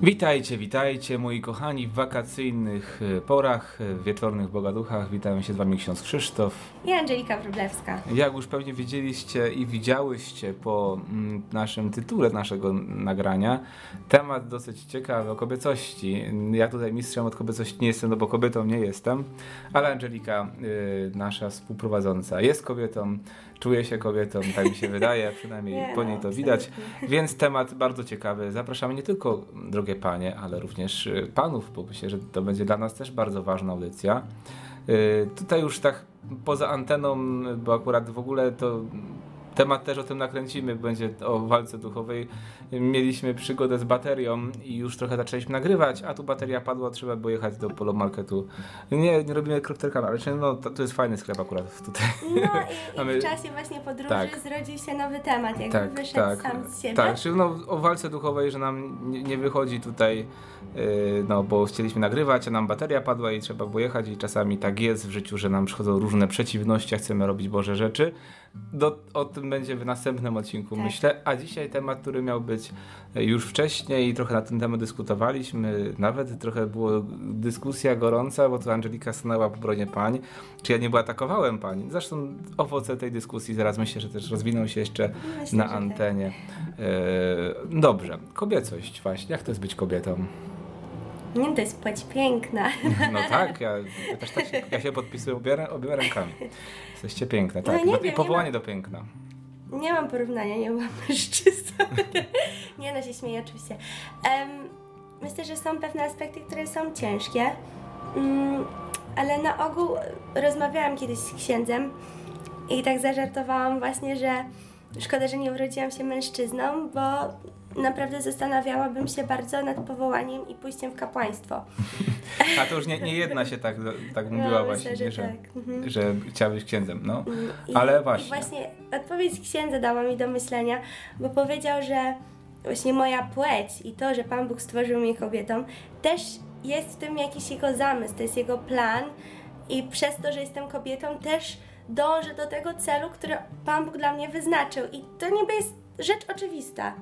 Witajcie, witajcie moi kochani w wakacyjnych e, porach, e, w wieczornych bogaduchach. Witają się z wami ksiądz Krzysztof. I Angelika Wróblewska. Jak już pewnie wiedzieliście i widziałyście po mm, naszym tytule naszego nagrania, temat dosyć ciekawy o kobiecości. Ja tutaj mistrzem od kobiecości nie jestem, no bo kobietą nie jestem, ale Angelika, y, nasza współprowadząca, jest kobietą, czuje się kobietą, tak mi się wydaje, przynajmniej Nie, po no, niej to widać. Więc temat bardzo ciekawy. Zapraszamy nie tylko drogie panie, ale również y, panów, bo myślę, że to będzie dla nas też bardzo ważna audycja. Y, Tutaj już tak poza anteną, bo akurat w ogóle to temat też o tym nakręcimy, będzie o walce duchowej. Mieliśmy przygodę z baterią i już trochę zaczęliśmy nagrywać, a tu bateria padła, trzeba było jechać do Polo Marketu. Nie, nie robimy kropterkami, ale no, to, to jest fajny sklep akurat tutaj. No i, i Mamy- w czasie właśnie podróży Tak. zrodził się nowy temat, jakby tak, wyszedł tak, sam z siebie. tak, czyli no, o walce duchowej, że nam nie, nie wychodzi tutaj, no bo chcieliśmy nagrywać, a nam bateria padła i trzeba było jechać i czasami tak jest w życiu, że nam przychodzą różne przeciwności, a chcemy robić Boże rzeczy. Do, o tym będzie w następnym odcinku, Tak. myślę, a dzisiaj temat, który miał być e, już wcześniej i trochę na ten temat dyskutowaliśmy, nawet trochę była dyskusja gorąca, bo tu Angelika stanęła po bronie pań, czy ja nie atakowałem pań. Zresztą owoce tej dyskusji zaraz myślę, że też rozwiną się jeszcze Myślę, na że tak. antenie. E, dobrze, kobiecość właśnie. Jak to jest być kobietą? Nie, to jest płeć piękna. No tak, ja, ja też tak się, ja się podpisuję obiema, obiema rękami. Jesteście piękne, No tak. nie No, wiem, I nie powołanie ma- do piękna. Nie mam porównania, nie byłam mężczyzną. nie no, się śmieję oczywiście. Em, myślę, że są pewne aspekty, które są ciężkie, mm, ale na ogół rozmawiałam kiedyś z księdzem i tak zażartowałam właśnie, że szkoda, że nie urodziłam się mężczyzną, bo naprawdę zastanawiałabym się bardzo nad powołaniem i pójściem w kapłaństwo. A to już nie, nie jedna się tak, tak No, mówiła myślę, właśnie, że że, tak. Mhm. że chciała być księdzem. No. I, Ale I właśnie. właśnie odpowiedź księdza dała mi do myślenia, bo powiedział, że właśnie moja płeć i to, że Pan Bóg stworzył mnie kobietą, też jest w tym jakiś jego zamysł, to jest jego plan i przez to, że jestem kobietą, też dążę do tego celu, który Pan Bóg dla mnie wyznaczył. I to niby jest rzecz oczywista.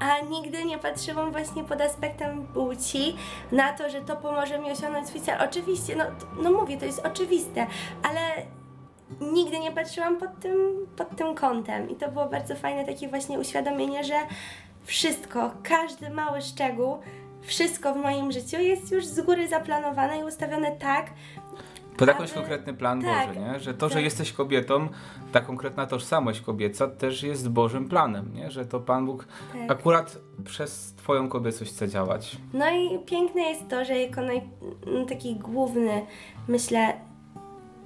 A nigdy nie patrzyłam właśnie pod aspektem płci na to, że to pomoże mi osiągnąć swój cel. Oczywiście, no, no mówię, to jest oczywiste, ale nigdy nie patrzyłam pod tym, pod tym kątem. I to było bardzo fajne takie właśnie uświadomienie, że wszystko, każdy mały szczegół, wszystko w moim życiu jest już z góry zaplanowane i ustawione tak, Pod jakąś aby- konkretny plan tak, Boży, nie? Że to, że tak. jesteś kobietą, ta konkretna tożsamość kobieca też jest Bożym planem, nie? Że to Pan Bóg Tak. akurat przez twoją kobiecość chce działać. No i piękne jest to, że jako naj, m, taki główny, myślę,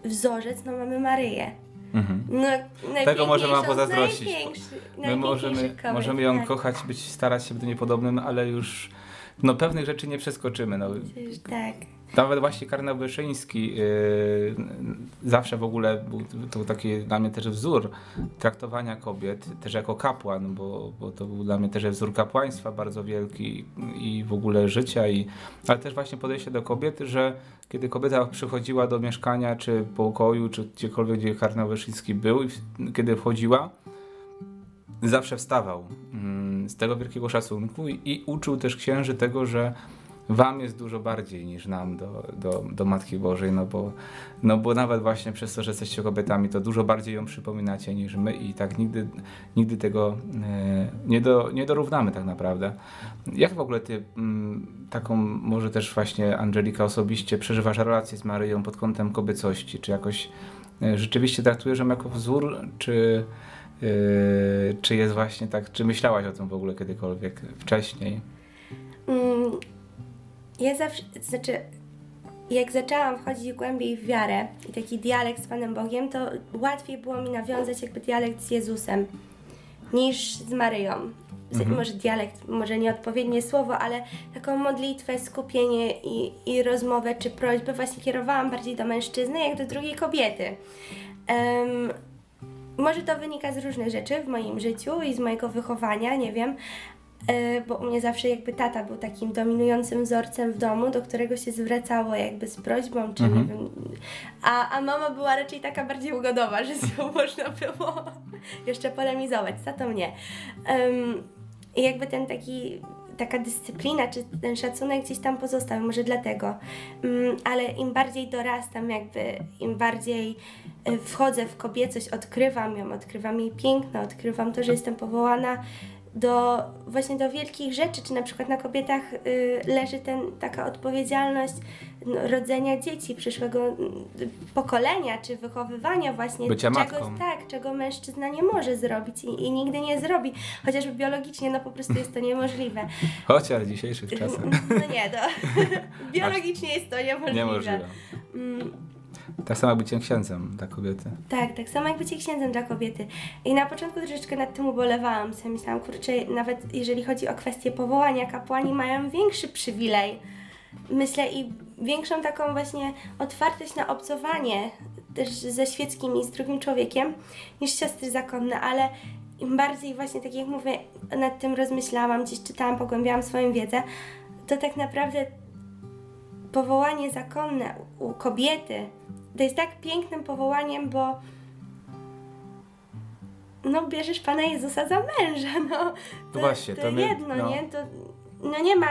wzorzec, no mamy Maryję. Mhm. No, Tego możemy wam pozazdrościć. My możemy, kobiet, możemy ją tak. kochać, być, starać się być do niej podobnym, ale już no, pewnych rzeczy nie przeskoczymy. No. Tak. Nawet właśnie Karnał Wyszyński yy, zawsze w ogóle był to taki dla mnie też wzór traktowania kobiet, też jako kapłan, bo, bo to był dla mnie też wzór kapłaństwa bardzo wielki i w ogóle życia, i, ale też właśnie podejście do kobiet, że kiedy kobieta przychodziła do mieszkania, czy pokoju, czy gdziekolwiek, gdzie Karnał Wyszyński był, i kiedy wchodziła, zawsze wstawał mm, z tego wielkiego szacunku i, uczył też księży tego, że wam jest dużo bardziej niż nam do, do, do Matki Bożej, no bo, no bo nawet właśnie przez to, że jesteście kobietami, to dużo bardziej ją przypominacie niż my i tak nigdy, nigdy tego e, nie, do, nie dorównamy tak naprawdę. Jak w ogóle ty mm, taką, może też właśnie Angelika osobiście przeżywasz relację z Maryją pod kątem kobiecości? Czy jakoś e, rzeczywiście traktujesz ją jako wzór, czy czy jest właśnie tak, czy myślałaś o tym w ogóle kiedykolwiek wcześniej? Mm, Ja zawsze, znaczy, jak zaczęłam wchodzić głębiej w wiarę i taki dialekt z Panem Bogiem, to łatwiej było mi nawiązać jakby dialekt z Jezusem niż z Maryją. Mhm. Może dialekt, może nieodpowiednie słowo, ale taką modlitwę, skupienie i, i rozmowę czy prośbę właśnie kierowałam bardziej do mężczyzny, jak do drugiej kobiety. Em, może to wynika z różnych rzeczy w moim życiu i z mojego wychowania, nie wiem, E, bo u mnie zawsze jakby tata był takim dominującym wzorcem w domu, do którego się zwracało jakby z prośbą, czy Mhm. nie wiem. A, a mama była raczej taka bardziej ugodowa, że z nią można było jeszcze polemizować, za to mnie. Em, I jakby ten taki taka dyscyplina, czy ten szacunek gdzieś tam pozostał, może dlatego. Mm, ale im bardziej dorastam, jakby im bardziej y, wchodzę w kobiecość, odkrywam ją, odkrywam jej piękno, odkrywam to, że jestem powołana do właśnie do wielkich rzeczy, czy na przykład na kobietach y, leży ten, taka odpowiedzialność no, rodzenia dzieci, przyszłego y, pokolenia, czy wychowywania właśnie Bycia czegoś, matką. tak, czego mężczyzna nie może zrobić i, i nigdy nie zrobi, chociażby biologicznie, no po prostu jest to niemożliwe. Chociaż w dzisiejszych czasach No nie, to biologicznie jest to niemożliwe. niemożliwe. Mm, Tak samo byciem księdzem dla kobiety. Tak, tak samo jak bycie księdzem dla kobiety. I na początku troszeczkę nad tym ubolewałam, sobie myślałam, kurczę, nawet jeżeli chodzi o kwestię powołania, kapłani mają większy przywilej. Myślę i większą taką właśnie otwartość na obcowanie też ze świeckim i z drugim człowiekiem niż siostry zakonne, ale im bardziej właśnie, tak jak mówię, nad tym rozmyślałam, gdzieś czytałam, pogłębiałam swoją wiedzę, to tak naprawdę powołanie zakonne u kobiety to jest tak pięknym powołaniem, bo no bierzesz Pana Jezusa za męża, no. To, właśnie, to, to my- jedno, no. nie? To, no nie ma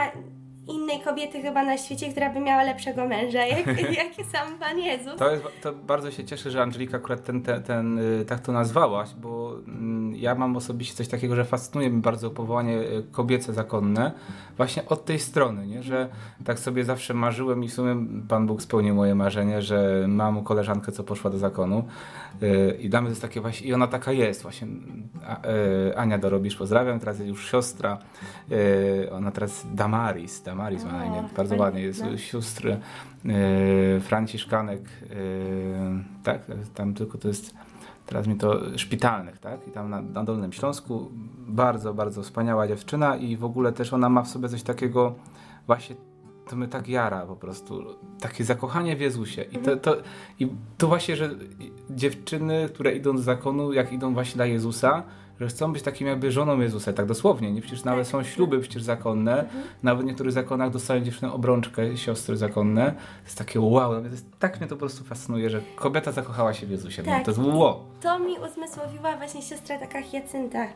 innej kobiety chyba na świecie, która by miała lepszego męża, jak, jak sam Pan Jezus. To, jest, to bardzo się cieszę, że Angelika akurat ten, ten, ten, y, tak to nazwałaś, bo mm, ja mam osobiście coś takiego, że fascynuje mnie bardzo powołanie y, kobiece zakonne, właśnie od tej strony, nie? że tak sobie zawsze marzyłem i w sumie Pan Bóg spełnił moje marzenie, że mam koleżankę, co poszła do zakonu y, i damy to jest takie właśnie, i ona taka jest właśnie, Ania Dorobisz, pozdrawiam, teraz jest już siostra, ona teraz Damaris, Damaris ma na imię, bardzo ładnie, jest sióstry e, Franciszkanek, e, tak, tam tylko to jest teraz mi to szpitalnych, tak, i tam na, na Dolnym Śląsku. Bardzo, bardzo wspaniała dziewczyna i w ogóle też ona ma w sobie coś takiego właśnie to mnie tak jara po prostu, takie zakochanie w Jezusie. I to, to, i to właśnie, że dziewczyny, które idą do zakonu, jak idą właśnie dla Jezusa, że chcą być takim jakby żoną Jezusa, tak dosłownie, nie? Przecież nawet Tak. są śluby przecież zakonne, nawet w niektórych zakonach dostają dziewczyny obrączkę, siostry zakonne. To jest takie wow, to jest, tak mnie to po prostu fascynuje, że kobieta zakochała się w Jezusie. No, Tak. to jest wow. To mi uzmysłowiła właśnie siostra taka Jacynta,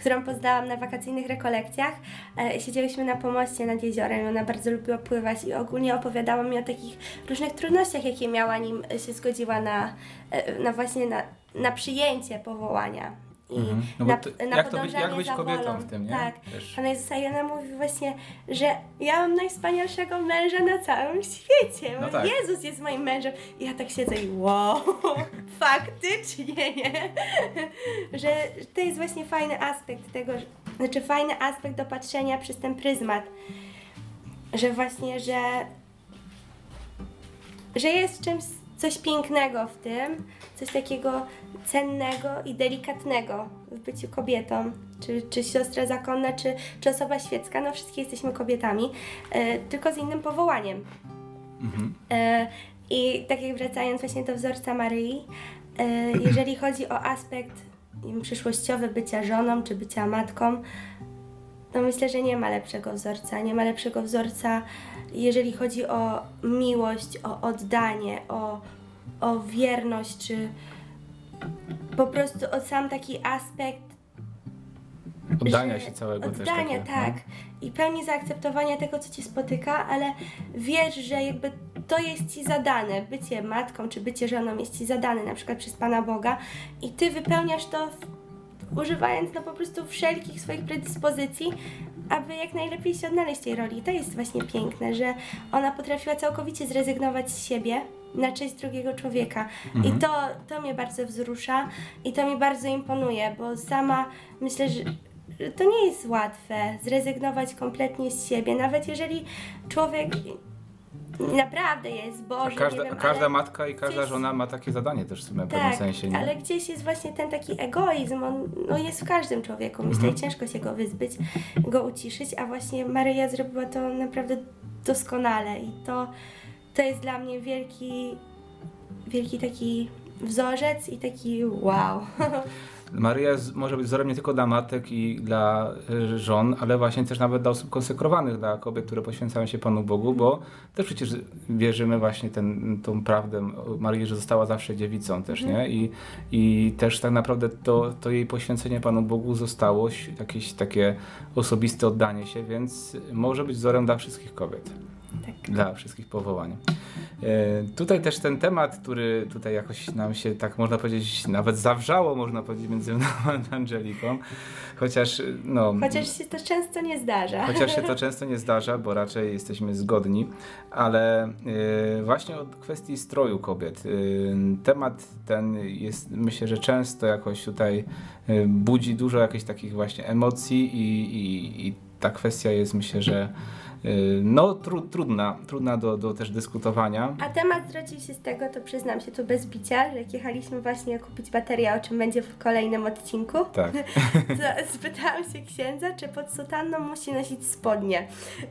którą poznałam na wakacyjnych rekolekcjach. E, siedziałyśmy na pomoście nad jeziorem, ona bardzo lubiła pływać i ogólnie opowiadała mi o takich różnych trudnościach, jakie miała, nim się zgodziła na, e, na właśnie na, na przyjęcie powołania. I Mhm. No na, na jak to być- jak być kobietą wolą. w tym, nie? Tak. Też. Pana Jezusa i ona mówi właśnie, że ja mam najwspanialszego męża na całym świecie. No tak. Jezus jest moim mężem. I ja tak siedzę i wow, faktycznie, nie? że to jest właśnie fajny aspekt tego, znaczy fajny aspekt do patrzenia przez ten pryzmat. Że właśnie, że że jest czymś coś pięknego w tym, coś takiego cennego i delikatnego w byciu kobietą, czy, czy siostra zakonna, czy, czy osoba świecka, no wszystkie jesteśmy kobietami, e, tylko z innym powołaniem. Mhm. E, I tak jak wracając właśnie do wzorca Maryi, e, jeżeli chodzi o aspekt przyszłościowy bycia żoną czy bycia matką, no myślę, że nie ma lepszego wzorca. Nie ma lepszego wzorca, jeżeli chodzi o miłość, o oddanie, o, o wierność, czy po prostu o sam taki aspekt Oddania się całego też Oddania, takie, tak. I pełni zaakceptowania tego, co cię spotyka, ale wiesz, że jakby to jest ci zadane. Bycie matką czy bycie żoną jest ci zadane na przykład przez Pana Boga i ty wypełniasz to w, używając no po prostu wszelkich swoich predyspozycji, aby jak najlepiej się odnaleźć w tej roli. I to jest właśnie piękne, że ona potrafiła całkowicie zrezygnować z siebie na cześć drugiego człowieka. Mhm. I to, to mnie bardzo wzrusza i to mi bardzo imponuje, bo sama myślę, że że to nie jest łatwe zrezygnować kompletnie z siebie, nawet jeżeli człowiek naprawdę jest A Boży, każda, wiem, każda ale matka i każda gdzieś- żona ma takie zadanie też w sumie w pewnym tak, sensie, nie? ale gdzieś jest właśnie ten taki egoizm, on no jest w każdym człowieku, myślę, Mhm. i ciężko się go wyzbyć, go uciszyć, a właśnie Maryja zrobiła to naprawdę doskonale i to, to jest dla mnie wielki, wielki taki wzorzec i taki wow. Maryja jest, może być wzorem nie tylko dla matek i dla y, żon, ale właśnie też nawet dla osób konsekrowanych, dla kobiet, które poświęcają się Panu Bogu, bo też przecież wierzymy właśnie ten, tą prawdę Maryi, że została zawsze dziewicą też, nie? I, i też tak naprawdę to, to jej poświęcenie Panu Bogu zostało jakieś takie osobiste oddanie się, więc może być wzorem dla wszystkich kobiet. Tak. Dla wszystkich powołań. E, tutaj też ten temat, który tutaj jakoś nam się, tak można powiedzieć, nawet zawrzało, można powiedzieć, między mną a Angeliką, chociaż no... Chociaż się to często nie zdarza. Chociaż się to często nie zdarza, bo raczej jesteśmy zgodni, ale e, właśnie od kwestii stroju kobiet. E, temat ten jest, myślę, że często jakoś tutaj budzi dużo jakichś takich właśnie emocji i, i, i ta kwestia jest, myślę, że Y, no tru, trudna, trudna do, do też dyskutowania. A temat zrodził się z tego, to przyznam się tu bez bicia, że jak jechaliśmy właśnie kupić baterię, o czym będzie w kolejnym odcinku, tak. to spytałam się księdza, czy pod sutanną musi nosić spodnie.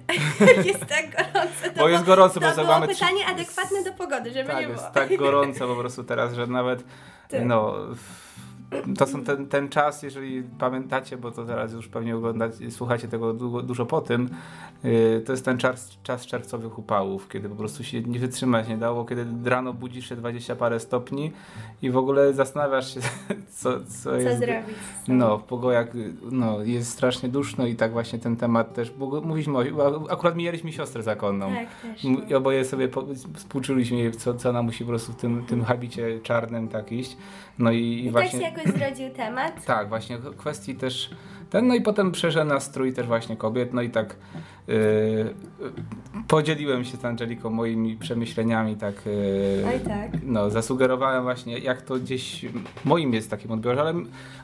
jest tak gorąco. To bo jest gorąco, to bo było mamy pytanie adekwatne do pogody, żeby tak, nie było. jest tak gorąco po prostu teraz, że nawet tak. no to są ten, ten czas, jeżeli pamiętacie, bo to teraz już pewnie oglądacie, słuchacie tego dużo, dużo po tym, yy, to jest ten czas, czas czerwcowych upałów, kiedy po prostu się nie wytrzymać nie dało, kiedy rano budzisz się 20 parę stopni i w ogóle zastanawiasz się, co, co, co jest. zrobić. No, w pogojach no, jest strasznie duszno i tak właśnie ten temat też, bo mówiliśmy, o, akurat mijaliśmy siostrę zakonną. Tak, też. No. I oboje sobie po, współczuliśmy co, co ona musi po prostu w tym, tym habicie czarnym tak iść. No i, i, I właśnie... tak jakoś zrodził temat. Tak, właśnie kwestii też ten, no i potem przeżę na strój też właśnie kobiet, no i tak yy, podzieliłem się z Angeliką moimi przemyśleniami, tak, yy, Oj, tak. no zasugerowałem właśnie, jak to gdzieś moim jest takim odbiorze, ale,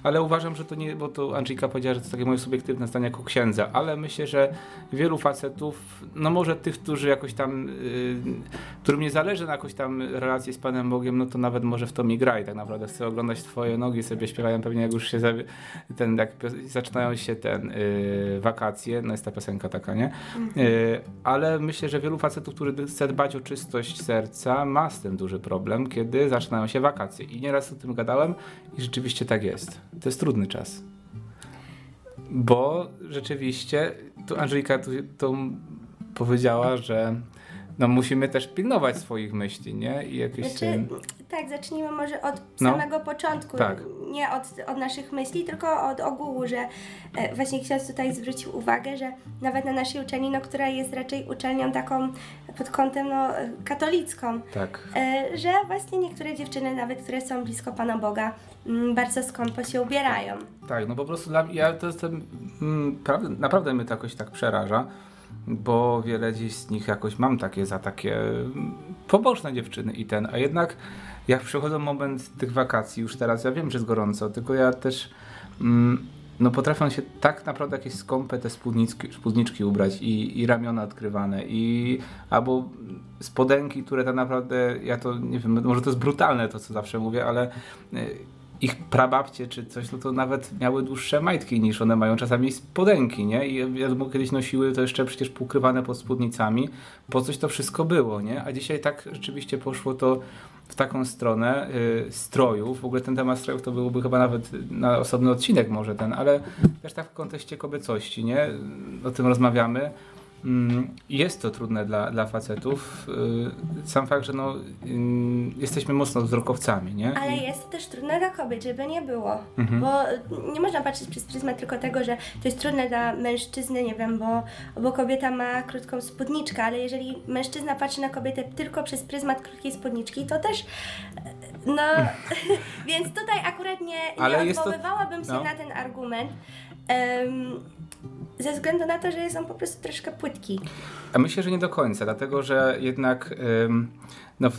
ale uważam, że to nie, bo to Angelika powiedziała, że to takie moje subiektywne zdanie jako księdza, ale myślę, że wielu facetów, no może tych, którzy jakoś tam, yy, którym nie zależy na jakoś tam relacji z Panem Bogiem, no to nawet może w to mi gra i tak naprawdę chcę oglądać twoje nogi, sobie śpiewają pewnie jak już się ten, jak zaczynają się ten yy, wakacje, no jest ta piosenka taka, nie? Yy, ale myślę, że wielu facetów, którzy chce dbać o czystość serca, ma z tym duży problem, kiedy zaczynają się wakacje. I nieraz o tym gadałem i rzeczywiście tak jest. To jest trudny czas. Bo rzeczywiście, tu Angelika tu, tu powiedziała, że no musimy też pilnować swoich myśli, nie? I jakieś znaczy, Tak, zacznijmy może od no. samego początku. Tak. Nie od, od naszych myśli, tylko od ogółu, że e, właśnie ksiądz tutaj zwrócił uwagę, że nawet na naszej uczelni, no, która jest raczej uczelnią taką pod kątem no, katolicką, tak. e, że właśnie niektóre dziewczyny, nawet które są blisko Pana Boga, m, mm, bardzo skąpo się ubierają. Tak, no po prostu dla mnie, ja to jestem, m, mm, naprawdę, naprawdę mnie to jakoś tak przeraża bo wiele dziś z nich jakoś mam takie za takie pobożne dziewczyny i ten, a jednak jak przychodzi moment tych wakacji, już teraz ja wiem, że jest gorąco, tylko ja też mm, no potrafią się tak naprawdę jakieś skąpe te spódniczki, spódniczki ubrać i, i ramiona odkrywane i albo spodenki, które tak naprawdę, ja to nie wiem, może to jest brutalne to, co zawsze mówię, ale y, ich prababcie czy coś, no to nawet miały dłuższe majtki niż one mają czasami spodenki, nie? I wiadomo, kiedyś nosiły to jeszcze przecież półkrywane pod spódnicami, po coś to wszystko było, nie? A dzisiaj tak rzeczywiście poszło to w taką stronę y, strojów. W ogóle ten temat strojów to byłby chyba nawet na osobny odcinek może ten, ale też tak w kontekście kobiecości, nie? O tym rozmawiamy. Mm, jest to trudne dla, dla facetów. Y, sam fakt, że no, jesteśmy mocno wzrokowcami, nie? Ale jest to też trudne dla kobiet, żeby nie było. Mhm. Bo nie można patrzeć przez pryzmat tylko tego, że to jest trudne dla mężczyzny, nie wiem, bo, bo kobieta ma krótką spódniczkę, ale jeżeli mężczyzna patrzy na kobietę tylko przez pryzmat krótkiej spódniczki, to też no, więc tutaj akurat nie, nie odwoływałabym to... no. się na ten argument. Um, ze względu na to, że jest on po prostu troszkę płytki. A myślę, że nie do końca, dlatego że jednak no,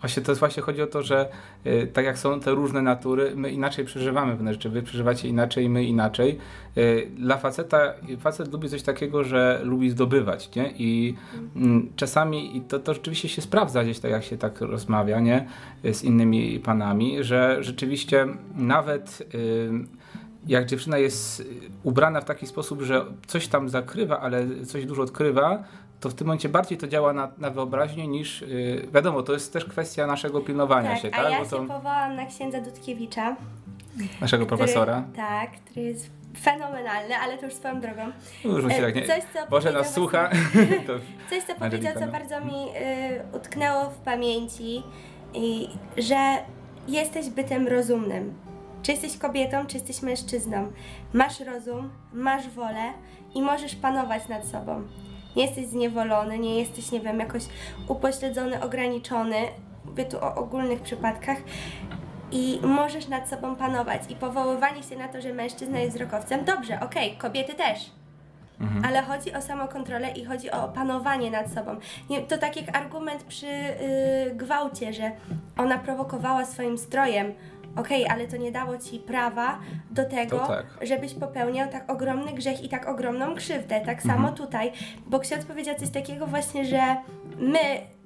właśnie to jest właśnie chodzi o to, że y, tak jak są te różne natury, my inaczej przeżywamy pewne rzeczy, wy przeżywacie inaczej, my inaczej. Y, dla faceta, facet lubi coś takiego, że lubi zdobywać, nie? I mm. czasami, i to, to rzeczywiście się sprawdza gdzieś tak, jak się tak rozmawia, nie? Z innymi panami, że rzeczywiście nawet... Y, jak dziewczyna jest y, ubrana w taki sposób, że coś tam zakrywa, ale coś dużo odkrywa, to w tym momencie bardziej to działa na, na wyobraźnię niż, yy, wiadomo, to jest też kwestia naszego pilnowania Tak, się, a tak? ja Bo się to powołam na księdza Dudkiewicza. naszego który- profesora. Tak, który jest fenomenalny, ale to już swoją drogą. Już mi się E, tak nie... coś, co Boże nas słucha. to... Coś, co powiedział, co no. bardzo mi y, utknęło w pamięci, i, że jesteś bytem rozumnym. Czy jesteś kobietą, czy jesteś mężczyzną. Masz rozum, masz wolę i możesz panować nad sobą. Nie jesteś zniewolony, nie jesteś, nie wiem, jakoś upośledzony, ograniczony. Mówię tu o ogólnych przypadkach. I możesz nad sobą panować. I powoływanie się na to, że mężczyzna jest wzrokowcem, dobrze, okej, kobiety też. Ale chodzi o samokontrolę i chodzi o panowanie nad sobą. Nie, to tak jak argument przy y, gwałcie, że ona prowokowała swoim strojem. Okej, ale to nie dało ci prawa do tego, tak. żebyś popełniał tak ogromny grzech i tak ogromną krzywdę. Tak samo tutaj, bo ksiądz powiedział coś takiego właśnie, że my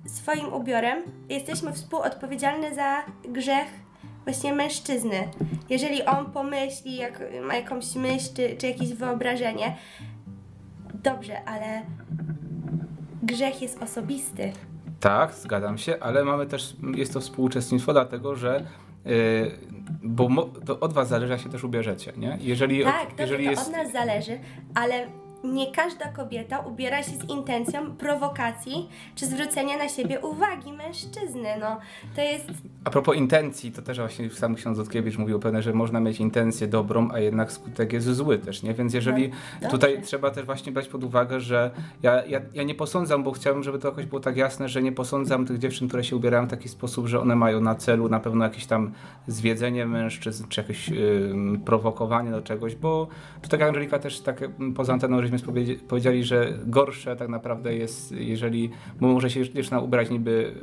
swoim ubiorem jesteśmy współodpowiedzialni za grzech właśnie mężczyzny. Jeżeli on pomyśli, jak ma jakąś myśl czy, czy jakieś wyobrażenie, dobrze, ale grzech jest osobisty. Tak, zgadzam się, ale mamy też, jest to współuczestnictwo dlatego, że bo mo, to od was zależy, jak się też ubierzecie, nie? Jeżeli, Tak, dobrze, jeżeli to jest... od nas zależy, ale nie każda kobieta ubiera się z intencją prowokacji czy zwrócenia na siebie uwagi mężczyzny. No, to jest A propos intencji, to też właśnie sam ksiądz Dudkiewicz mówił pewne, że można mieć intencję dobrą, a jednak skutek jest zły też, nie? Więc jeżeli No, tutaj trzeba też właśnie brać pod uwagę, że ja, ja, ja nie posądzam, bo chciałbym, żeby to jakoś było tak jasne, że nie posądzam tych dziewczyn, które się ubierają w taki sposób, że one mają na celu na pewno jakieś tam zwiedzenie mężczyzn, czy jakieś ym, prowokowanie do czegoś, bo to tak Angelika też tak poza anteną żeśmy powiedzieli, że gorsze tak naprawdę jest, jeżeli, bo może się dziewczyna ubrać niby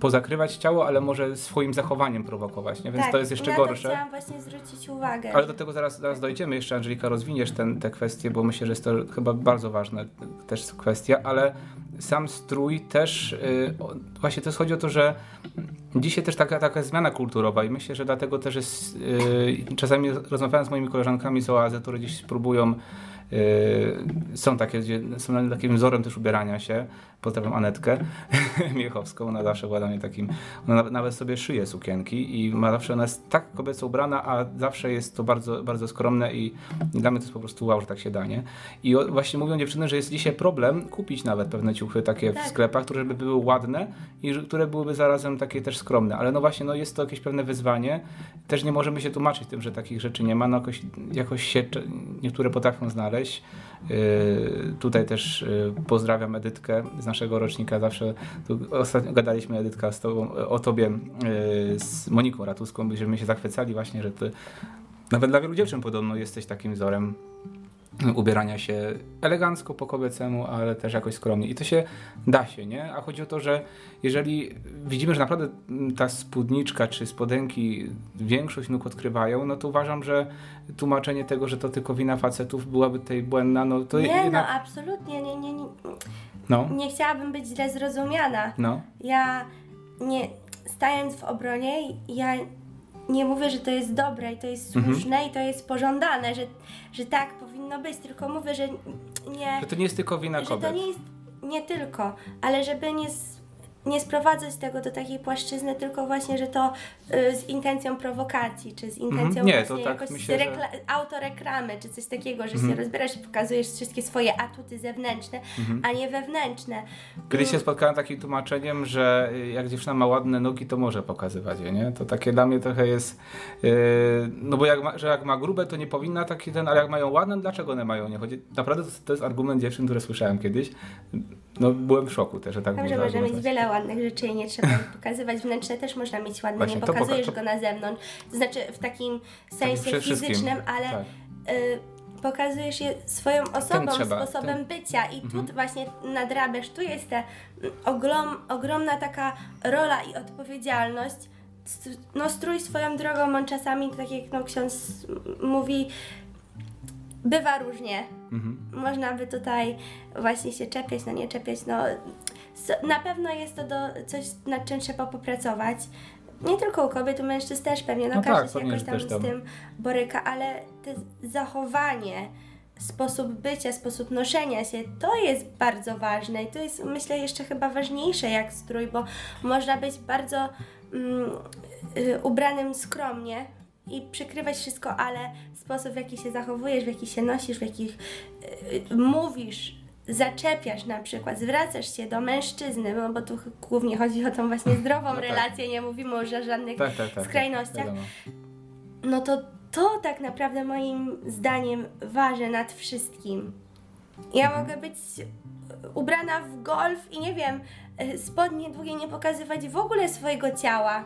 pozakrywać ciało, ale może swoim zachowaniem prowokować, nie? więc tak, to jest jeszcze na gorsze. To chciałam właśnie zwrócić uwagę. Ale do tego zaraz, zaraz dojdziemy. Jeszcze Angelika rozwiniesz ten, te kwestie, bo myślę, że jest to chyba bardzo ważna też kwestia, ale sam strój też, y, o- właśnie to chodzi o to, że dzisiaj też taka, taka zmiana kulturowa i myślę, że dlatego też jest, y, czasami rozmawiając z moimi koleżankami z oazy, które gdzieś próbują y, są takie, są takim wzorem też ubierania się. Pozdrawiam Anetkę Miechowską, ona zawsze była dla mnie takim, ona nawet, sobie szyje sukienki i ma zawsze, ona jest tak kobieco ubrana, a zawsze jest to bardzo, bardzo skromne i, dla mnie to jest po prostu wow, że tak się da, nie? I właśnie mówią dziewczyny, że jest dzisiaj problem kupić nawet pewne ciuchy takie Tak. w sklepach, które by były ładne i które byłyby zarazem takie też skromne, ale no właśnie, no jest to jakieś pewne wyzwanie. Też nie możemy się tłumaczyć tym, że takich rzeczy nie ma, no jakoś, jakoś się niektóre potrafią znaleźć. Yy, tutaj też yy, pozdrawiam Edytkę z naszego rocznika. Zawsze ostatnio gadaliśmy Edytka z tobą, o tobie z Moniką Ratuską, byśmy się zachwycali właśnie, że ty nawet dla wielu dziewczyn podobno jesteś takim wzorem ubierania się elegancko po kobiecemu, ale też jakoś skromnie. I to się da się, nie? A chodzi o to, że jeżeli widzimy, że naprawdę ta spódniczka czy spodenki większość nóg odkrywają, no to uważam, że tłumaczenie tego, że to tylko wina facetów byłaby tutaj błędna, no to nie, jednak... no absolutnie, nie, nie, nie, No, nie chciałabym być źle zrozumiana. no. Ja nie, stając w obronie, ja nie mówię, że to jest dobre i to jest Mhm. słuszne i to jest pożądane, że, że tak powinno być, tylko mówię, że nie, Że to nie jest tylko wina że kobiet. to nie jest nie tylko, ale żeby nie, s- nie sprowadzać tego do takiej płaszczyzny, tylko właśnie, że to y, z intencją prowokacji, czy z intencją Mhm. Nie, to tak jakoś myślę, że- rekla- autoreklamy, czy coś takiego, że Mhm. się rozbierasz i pokazujesz wszystkie swoje atuty zewnętrzne, Mhm. a nie wewnętrzne. Kiedyś się Mm, spotkałem z takim tłumaczeniem, że y, jak dziewczyna ma ładne nogi, to może pokazywać je, nie? To takie dla mnie trochę jest, yy, no bo jak ma, że jak ma grube, to nie powinna taki ten, ale jak mają ładne, dlaczego one mają nie chodzić? Naprawdę to, to jest argument dziewczyn, które słyszałem kiedyś. No byłem w szoku też, że tak Dobrze, można mieć wiele ładnych rzeczy i nie trzeba ich pokazywać. Wnętrzne też można mieć ładne, Właśnie, nie poka- pokazujesz to- go na zewnątrz. To znaczy w takim sensie przede wszystkim, fizycznym, ale tak. y, pokazujesz je swoją osobą, trzeba, sposobem ten- bycia i Mhm. tu właśnie nadrabiasz, tu jest ta mm, ogrom, ogromna taka rola i odpowiedzialność. No strój swoją drogą, on czasami, tak jak no, ksiądz mówi, bywa różnie. Mhm. Można by tutaj właśnie się czepiać, no nie czepiać, no na pewno jest to do, coś, nad czym trzeba popracować. nie tylko u kobiet, u mężczyzn też pewnie, no, No każdy tak, się jakoś tam też z tam. tym boryka, ale to zachowanie, sposób bycia, sposób noszenia się, to jest bardzo ważne i to jest myślę jeszcze chyba ważniejsze jak strój, bo można być bardzo mm, y, ubranym skromnie i przykrywać wszystko, ale sposób w jaki się zachowujesz, w jaki się nosisz, w jakich y, mówisz, zaczepiasz na przykład, zwracasz się do mężczyzny, no bo tu głównie chodzi o tą właśnie zdrową No tak. relację, nie mówimy o ża- żadnych Tak, tak, tak. skrajnościach, wiadomo. no to to tak naprawdę moim zdaniem waży nad wszystkim. Ja Mhm. mogę być ubrana w golf i nie wiem, y, spodnie długie nie pokazywać w ogóle swojego ciała,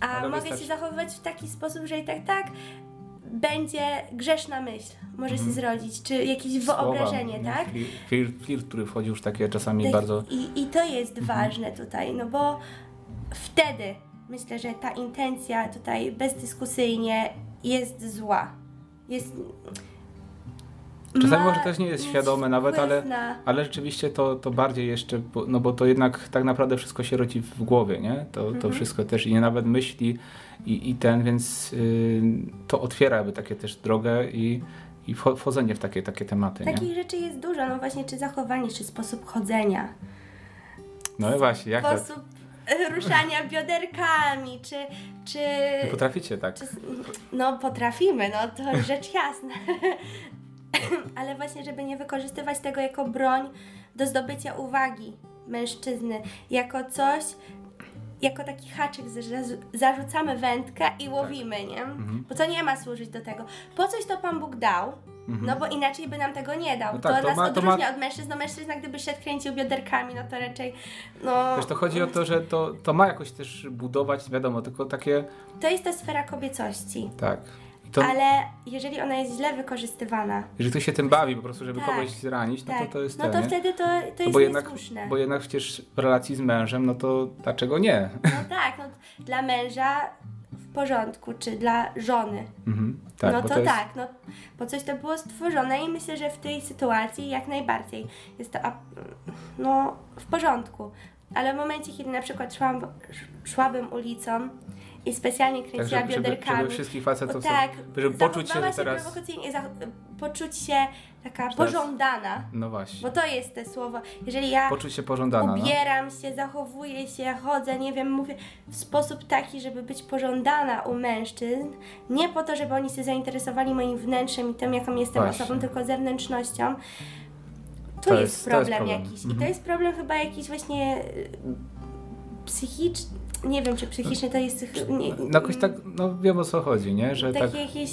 a Ale mogę wystarczy- się zachowywać w taki sposób, że i tak tak będzie grzeszna myśl, może się zrodzić, czy jakieś wyobrażenie, Mhm. Słowa, tak? Flirt, flirt, który wchodzi już takie czasami Tak, bardzo... I, I to jest ważne tutaj, no bo wtedy myślę, że ta intencja tutaj bezdyskusyjnie jest zła. Jest. Czasami może też nie jest świadome nawet, ale, ale rzeczywiście to, to bardziej jeszcze, no bo to jednak tak naprawdę wszystko się rodzi w głowie, nie? To, to Mhm. wszystko też i nie nawet myśli i, i ten, więc y, to otwiera jakby takie też drogę i, i wcho- wchodzenie w takie, takie tematy, nie? Takich rzeczy jest dużo, no właśnie, czy zachowanie, czy sposób chodzenia, No i właśnie, jak to? sposób e, ruszania bioderkami, czy. czy Nie potraficie tak? Czy, no potrafimy, no to rzecz jasna. Ale właśnie, żeby nie wykorzystywać tego jako broń do zdobycia uwagi mężczyzny, jako coś, jako taki haczyk, że zarzucamy wędkę i łowimy, nie? Mhm. Bo to nie ma służyć do tego. Po coś to Pan Bóg dał, no bo inaczej by nam tego nie dał. Mhm. No tak, to, to nas ma- to ma- odróżnia od mężczyzn. No mężczyzna, gdyby szedł kręcił bioderkami, no to raczej, no... Wiesz, to chodzi o to, że to, to ma jakoś też budować, wiadomo, tylko takie, To jest ta sfera kobiecości. tak. To, Ale jeżeli ona jest źle wykorzystywana, jeżeli ktoś się tym bawi po prostu, żeby Tak, kogoś zranić, no tak, to to jest no to nie? wtedy to, to No jest bo jednak, niesłuszne. bo jednak przecież w relacji z mężem, no to dlaczego nie? No tak, no, dla męża w porządku, czy dla żony. Mhm, tak, no bo to, to jest, tak, no, po coś to było stworzone i myślę, że w tej sytuacji jak najbardziej jest to no, w porządku. Ale w momencie, kiedy na przykład szłam, szłabym ulicą i specjalnie tak kręciła żeby, żeby, bioderkami. żeby wszystkich facetów, o, tak, żeby poczuć się, że teraz, prowokacyjnie, zach- poczuć się taka pożądana. no właśnie, Bo to jest te słowo. Jeżeli ja poczuć się pożądana, no. ubieram się, zachowuję się, chodzę, nie wiem, mówię w sposób taki, żeby być pożądana u mężczyzn, nie po to, żeby oni się zainteresowali moim wnętrzem i tym, jaką jestem Właśnie. osobą, tylko zewnętrznością. Tu To jest, jest- to jest problem problem. jakiś. I Mhm. to jest problem chyba jakiś właśnie y, psychiczny. Nie wiem, czy psychiczny to jest. Nie, No jakoś tak, no wiem o co chodzi, nie? Że taki tak, jakiś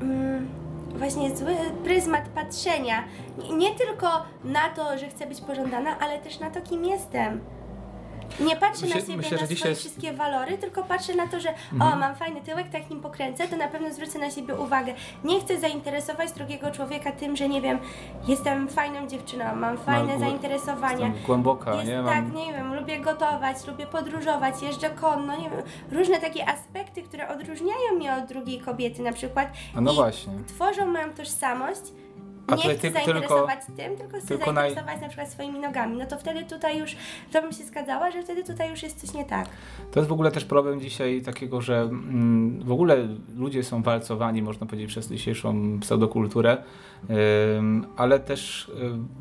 mm, właśnie zły pryzmat patrzenia. Nie, nie tylko na to, że chcę być pożądana, ale też na to, kim jestem. Nie patrzę Myślę- na siebie, myślę, na swoje jest- wszystkie walory, tylko patrzę na to, że o, mam fajny tyłek, tak nim pokręcę, to na pewno zwrócę na siebie uwagę. Nie chcę zainteresować drugiego człowieka tym, że nie wiem, jestem fajną dziewczyną, mam fajne głę- zainteresowania. jestem głęboka, Jest nie? tak, Mam, nie wiem, lubię gotować, lubię podróżować, jeżdżę konno, nie wiem, różne takie aspekty, które odróżniają mnie od drugiej kobiety na przykład. A no i właśnie. Tworzą moją tożsamość. Nie chcę ty- zainteresować tym, tylko chcę tylko naj- zainteresować na przykład swoimi nogami. No to wtedy tutaj już, to bym się zgadzała, że wtedy tutaj już jest coś nie tak. To jest w ogóle też problem dzisiaj takiego, że mm, w ogóle ludzie są walcowani, można powiedzieć, przez dzisiejszą pseudokulturę, ym, ale też y,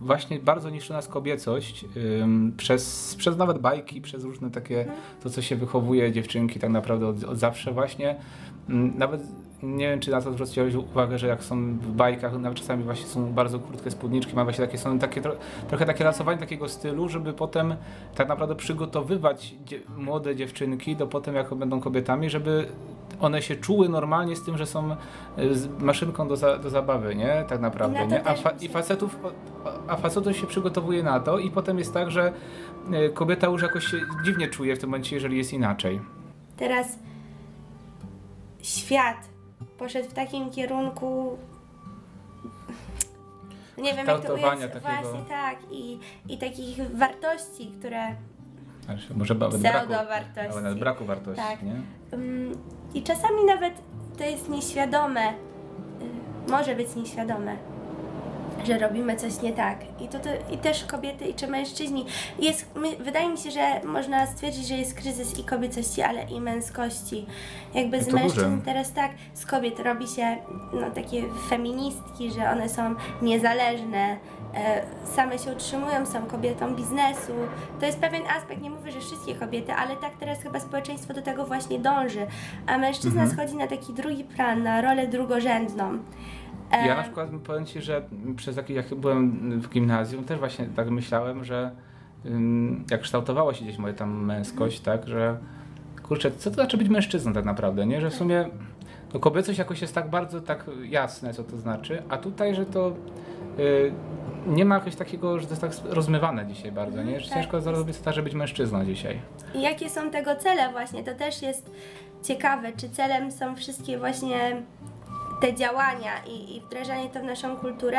właśnie bardzo niszczy nas kobiecość ym, przez, przez nawet bajki, przez różne takie, to co się wychowuje dziewczynki tak naprawdę od, od zawsze właśnie. Ym, Nawet nie wiem, czy na to zwróciłeś uwagę, że jak są w bajkach, nawet czasami właśnie są bardzo krótkie spódniczki, ma właśnie takie, są takie tro, trochę takie lasowanie takiego stylu, żeby potem tak naprawdę przygotowywać dzie młode dziewczynki do potem, jak będą kobietami, żeby one się czuły normalnie z tym, że są z maszynką do, za, do zabawy, nie? Tak naprawdę, nie? A, fa i facetów, a facetów się przygotowuje na to i potem jest tak, że y, kobieta już jakoś się dziwnie czuje w tym momencie, jeżeli jest inaczej. Teraz świat poszedł w takim kierunku. Nie wiem, jak to ująć. takiego- Właśnie tak. I, I takich wartości, które. Znaczy, Może nawet braku, ale nawet braku wartości, Tak. nie? Ym, I czasami nawet to jest nieświadome, y, może być nieświadome, że robimy coś nie tak. I, to, to, I też kobiety, i czy mężczyźni. Jest, my, wydaje mi się, że można stwierdzić, że jest kryzys i kobiecości, ale i męskości. Jakby z mężczyzn duże. teraz tak, z kobiet robi się no, takie feministki, że one są niezależne, e, same się utrzymują, są kobietą biznesu. To jest pewien aspekt, nie mówię, że wszystkie kobiety, ale tak teraz chyba społeczeństwo do tego właśnie dąży. A mężczyzna Mhm. schodzi na taki drugi plan, na rolę drugorzędną. Ja na przykład powiem Ci, że przez taki, jak byłem w gimnazjum, też właśnie tak myślałem, że jak kształtowała się gdzieś moja tam męskość, tak, że kurczę, co to znaczy być mężczyzną tak naprawdę, nie? Że w sumie no, kobiecość jakoś jest tak bardzo tak jasne, co to znaczy, a tutaj, że to y, nie ma jakoś takiego, że to jest tak rozmywane dzisiaj bardzo, nie? Że tak. ciężko zrobić to, żeby być mężczyzną dzisiaj. I jakie są tego cele właśnie? To też jest ciekawe, czy celem są wszystkie właśnie te działania i, i wdrażanie to w naszą kulturę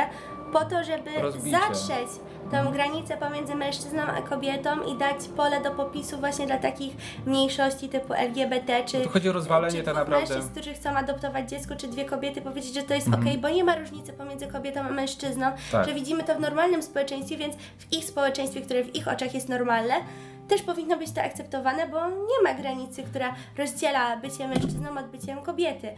po to, żeby Rozbicie. zatrzeć tą granicę pomiędzy mężczyzną a kobietą i dać pole do popisu właśnie dla takich mniejszości typu LGBT, czy No chodzi o rozwalenie czy tak naprawdę. mężczyzn, którzy chcą adoptować dziecko, czy dwie kobiety, powiedzieć, że to jest Mhm. okej, bo nie ma różnicy pomiędzy kobietą a mężczyzną, Tak. że widzimy to w normalnym społeczeństwie, więc w ich społeczeństwie, które w ich oczach jest normalne, też powinno być to akceptowane, bo nie ma granicy, która rozdziela bycie mężczyzną od byciem kobiety.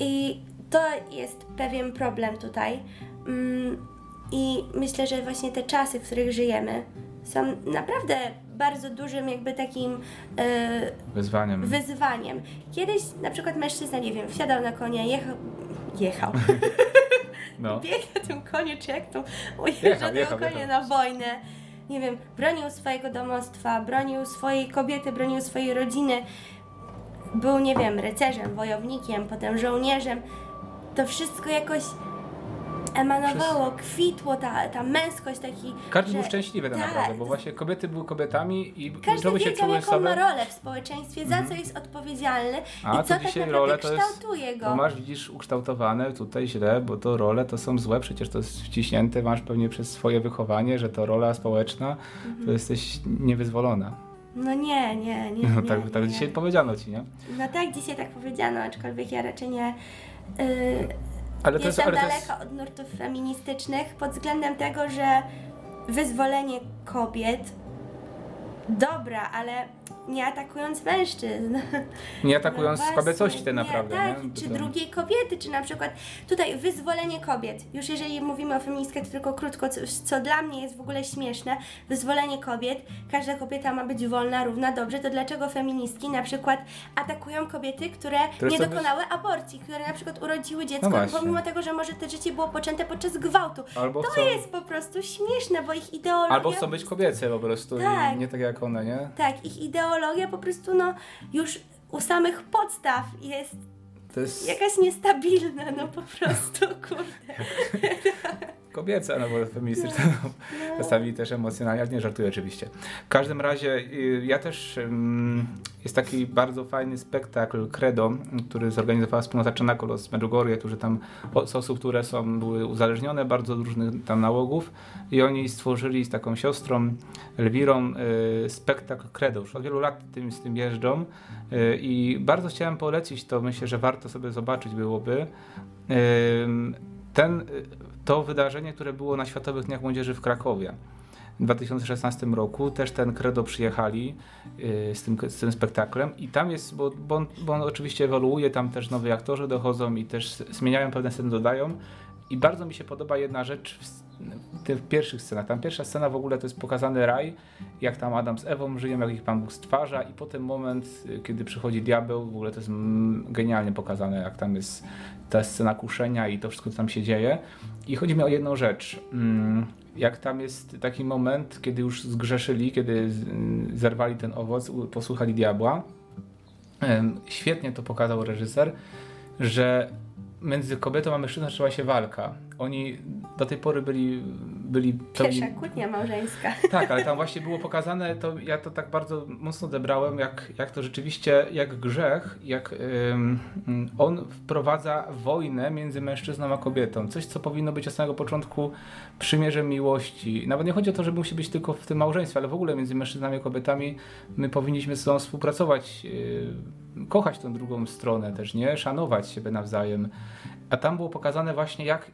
I to jest pewien problem tutaj. Mm, I myślę, że właśnie te czasy, w których żyjemy, są naprawdę bardzo dużym jakby takim e, Wyzwaniem. wyzwaniem. Kiedyś na przykład mężczyzna, nie wiem, wsiadał na konia, jechał, jechał, No. biegł na tym koniu, czy jak to ujeżdża Jechał, tego jechał, konia jechał. na wojnę. Nie wiem, bronił swojego domostwa, bronił swojej kobiety, bronił swojej rodziny. Był, nie wiem, rycerzem, wojownikiem, potem żołnierzem. To wszystko jakoś emanowało, kwitło, ta, ta męskość, taki... Każdy że- był szczęśliwy tak Tak, naprawdę, bo to- właśnie kobiety były kobietami i Każdy żeby się wiedział, czuły jaką ma rolę w społeczeństwie, za co jest odpowiedzialny A i to co tak dzisiaj naprawdę rolę to jest- kształtuje go. To masz, widzisz, ukształtowane tutaj źle, bo to role to są złe, przecież to jest wciśnięte, masz pewnie przez swoje wychowanie, że to rola społeczna, Mhm. to jesteś niewyzwolona. No nie, nie, nie. No nie, tak, tak nie. dzisiaj powiedziano ci, nie? No tak, dzisiaj tak powiedziano, aczkolwiek ja raczej nie. Yy, Ale to jest, ale to daleka jest, od nurtów feministycznych pod względem tego, że wyzwolenie kobiet dobra, ale nie atakując mężczyzn. nie atakując No kobiecości tak naprawdę, nie? nie? Tak, Bo czy drugiej kobiety, czy na przykład tutaj wyzwolenie kobiet. Już jeżeli mówimy o feministkach, to tylko krótko, co, co dla mnie jest w ogóle śmieszne, wyzwolenie kobiet, każda kobieta ma być wolna, równa, dobrze, to dlaczego feministki na przykład atakują kobiety, które, Które nie dokonały aborcji, które na przykład urodziły dziecko, No pomimo tego, że może to życie było poczęte podczas gwałtu. Albo to chcą, jest po prostu śmieszne, bo ich ideologia... albo chcą być kobiece po prostu Tak. i nie tak jak one, nie? Tak, ich ideologia po prostu, no, już u samych podstaw jest To jest jakaś niestabilna, no po prostu, kurde. kobieca, no bo feministyczna, no, czasami też emocjonalnie, ale nie żartuję oczywiście. W każdym razie y, ja też, jest taki bardzo fajny spektakl Credo, który zorganizowała wspólnota Czernakolo z Medjugorje, którzy tam z osób, które są, były uzależnione bardzo od różnych tam nałogów i oni stworzyli z taką siostrą Elwirą y, spektakl Credo. Już od wielu lat tym, z tym jeżdżą y, i bardzo chciałem polecić to, myślę, że warto sobie zobaczyć byłoby. Ten, to wydarzenie, które było na Światowych Dniach Młodzieży w Krakowie. W 2016 roku też ten Credo przyjechali y, z, tym, z tym spektaklem i tam jest, bo, bo, on, bo on oczywiście ewoluuje, tam też nowi aktorzy dochodzą i też zmieniają pewne sceny, dodają i bardzo mi się podoba jedna rzecz w, pierwszych scenach. Tam pierwsza scena w ogóle to jest pokazany raj, jak tam Adam z Ewą żyją, jak ich Pan Bóg stwarza i potem moment, kiedy przychodzi diabeł, w ogóle to jest mm, genialnie pokazane, jak tam jest ta scena kuszenia i to wszystko, co tam się dzieje. I chodzi mi o jedną rzecz. Mm, Jak tam jest taki moment, kiedy już zgrzeszyli, kiedy mm, zerwali ten owoc, posłuchali diabła. Świetnie to pokazał reżyser, że między kobietą a mężczyzną zaczęła się walka. Oni do tej pory byli, byli pełni- Pierwsza kłótnia małżeńska. tak, ale tam właśnie było pokazane, to ja to tak bardzo mocno odebrałem, jak, jak to rzeczywiście, jak grzech, jak ym, on wprowadza wojnę między mężczyzną a kobietą. Coś, co powinno być od samego początku przymierzem miłości. Nawet nie chodzi o to, że musi być tylko w tym małżeństwie, ale w ogóle między mężczyznami a kobietami my powinniśmy ze sobą współpracować, yy, kochać tą drugą stronę też, nie? Szanować siebie nawzajem. A tam było pokazane właśnie, jak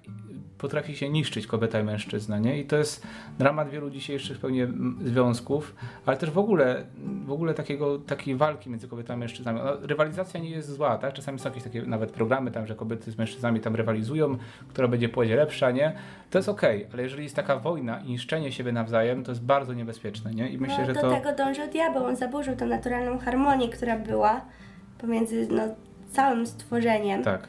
potrafi się niszczyć kobieta i mężczyzna, nie? I to jest dramat wielu dzisiejszych pewnie związków, ale też w ogóle, w ogóle takiego, takiej walki między kobietami i mężczyznami. No, rywalizacja nie jest zła, tak? Czasami są jakieś takie nawet programy tam, że kobiety z mężczyznami tam rywalizują, która będzie płodzie lepsza, nie? To jest okej, ale jeżeli jest taka wojna i niszczenie siebie nawzajem, to jest bardzo niebezpieczne, nie? I myślę, no, że do to... tego dążył diabeł, on zaburzył tą naturalną harmonię, która była pomiędzy no, całym stworzeniem. Tak.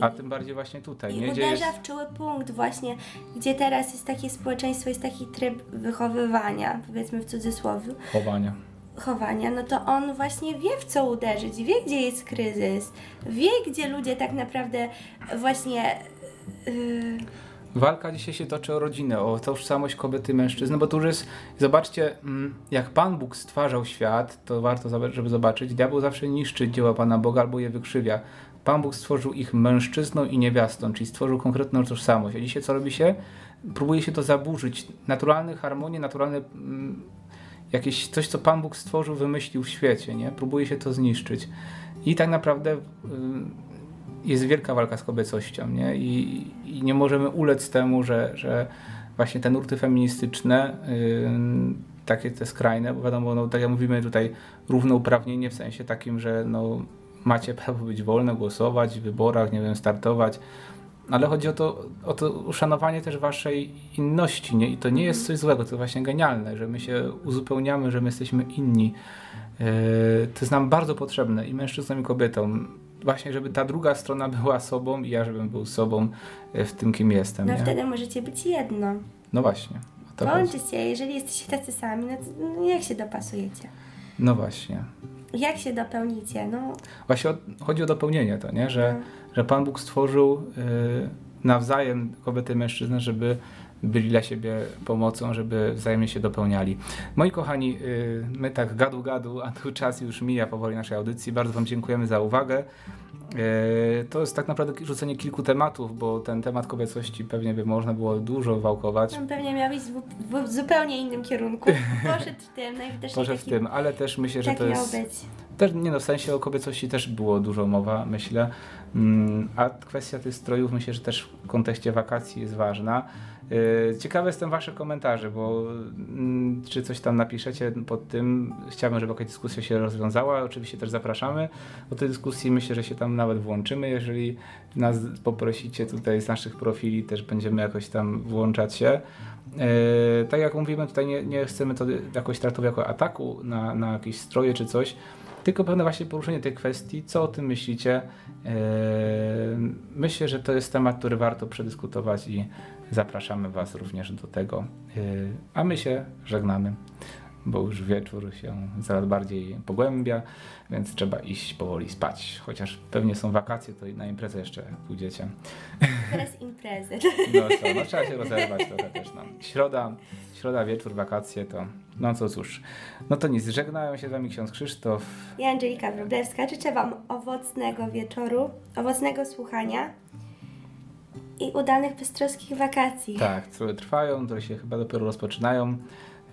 A tym bardziej właśnie tutaj, I nie? Uderza jest... w czuły punkt właśnie, gdzie teraz jest takie społeczeństwo, jest taki tryb wychowywania, powiedzmy w cudzysłowie, chowania. chowania, no to on właśnie wie w co uderzyć, wie gdzie jest kryzys, wie gdzie ludzie tak naprawdę właśnie... Yy, Walka dzisiaj się toczy o rodzinę, o tożsamość kobiety i mężczyzny, bo tu już jest, zobaczcie, mm, jak Pan Bóg stwarzał świat, to warto, żeby zobaczyć, diabeł zawsze niszczy dzieła Pana Boga albo je wykrzywia. Pan Bóg stworzył ich mężczyzną i niewiastą, czyli stworzył konkretną tożsamość. A dzisiaj co robi się? Próbuje się to zaburzyć. Naturalne harmonie, naturalne mm, jakieś coś, co Pan Bóg stworzył, wymyślił w świecie, nie? Próbuje się to zniszczyć. I tak naprawdę y, jest wielka walka z kobiecością, nie? I, i nie możemy ulec temu, że, że właśnie te nurty feministyczne, y, takie te skrajne, bo wiadomo, no, tak jak mówimy tutaj, równouprawnienie w sensie takim, że no, macie prawo być wolne, głosować w wyborach, nie wiem, startować, ale chodzi o to, o to uszanowanie też waszej inności, nie? I to nie jest coś złego, to właśnie genialne, że my się uzupełniamy, że my jesteśmy inni. Yy, to jest nam bardzo potrzebne i mężczyznom i kobietom. Właśnie, żeby ta druga strona była sobą i ja, żebym był sobą yy, w tym, kim jestem. no nie? wtedy możecie być jedno. No właśnie. Łączyć się, jeżeli jesteście tacy sami, no, to, no jak się dopasujecie? No właśnie. Jak się dopełnicie? No, Właśnie o, chodzi o dopełnienie to, nie? Że, No. że Pan Bóg stworzył yy, nawzajem kobiety i mężczyznę, żeby byli dla siebie pomocą, żeby wzajemnie się dopełniali. Moi kochani, yy, my tak gadu gadu, a tu czas już mija powoli naszej audycji. Bardzo Wam dziękujemy za uwagę. Yy, to jest tak naprawdę rzucenie kilku tematów, bo ten temat kobiecości pewnie by można było dużo wałkować. on pewnie miał iść w, w zupełnie innym kierunku. Poszedł w tym, najwidoczniej Może w taki, tym, ale też myślę, że tak to jest... być. Też, nie no, w sensie o kobiecości też było dużo mowa, myślę. Mm, A kwestia tych strojów myślę, że też w kontekście wakacji jest ważna. Yy, Ciekawe jestem Wasze komentarze, bo mm, czy coś tam napiszecie pod tym. Chciałbym, żeby jakaś dyskusja się rozwiązała. Oczywiście też zapraszamy do tej dyskusji. Myślę, że się tam nawet włączymy. Jeżeli nas poprosicie tutaj z naszych profili, też będziemy jakoś tam włączać się. Yy, tak jak mówimy, tutaj nie, nie chcemy to jakoś traktować jako ataku na, na jakieś stroje czy coś, tylko pewne właśnie poruszenie tej kwestii, co o tym myślicie. Myślę, że to jest temat, który warto przedyskutować i zapraszamy Was również do tego. A my się żegnamy, bo już wieczór się coraz bardziej pogłębia, więc trzeba iść powoli spać. Chociaż pewnie są wakacje, to i na imprezę jeszcze pójdziecie. Teraz imprezy. No co, no trzeba się rozerwać trochę też. No. Środa, środa, wieczór, wakacje to, no co cóż. No to nic, żegnają się z Wami ksiądz Krzysztof. Ja Angelika Wróblewska życzę Wam owocnego wieczoru, owocnego słuchania i udanych beztroskich wakacji. Tak, które trwają, które się chyba dopiero rozpoczynają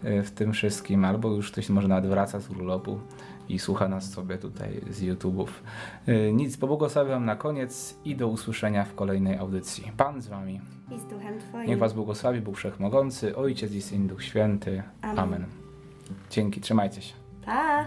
w tym wszystkim, albo już ktoś może nawet wraca z urlopu i słucha nas sobie tutaj z YouTube'ów. Y, Nic, pobłogosławiam na koniec i do usłyszenia w kolejnej audycji. Pan z Wami. I z duchem Twoim. Niech Was błogosławi Bóg Wszechmogący, Ojciec i Syn, Duch Święty. Amen. Amen. Dzięki, trzymajcie się. Pa!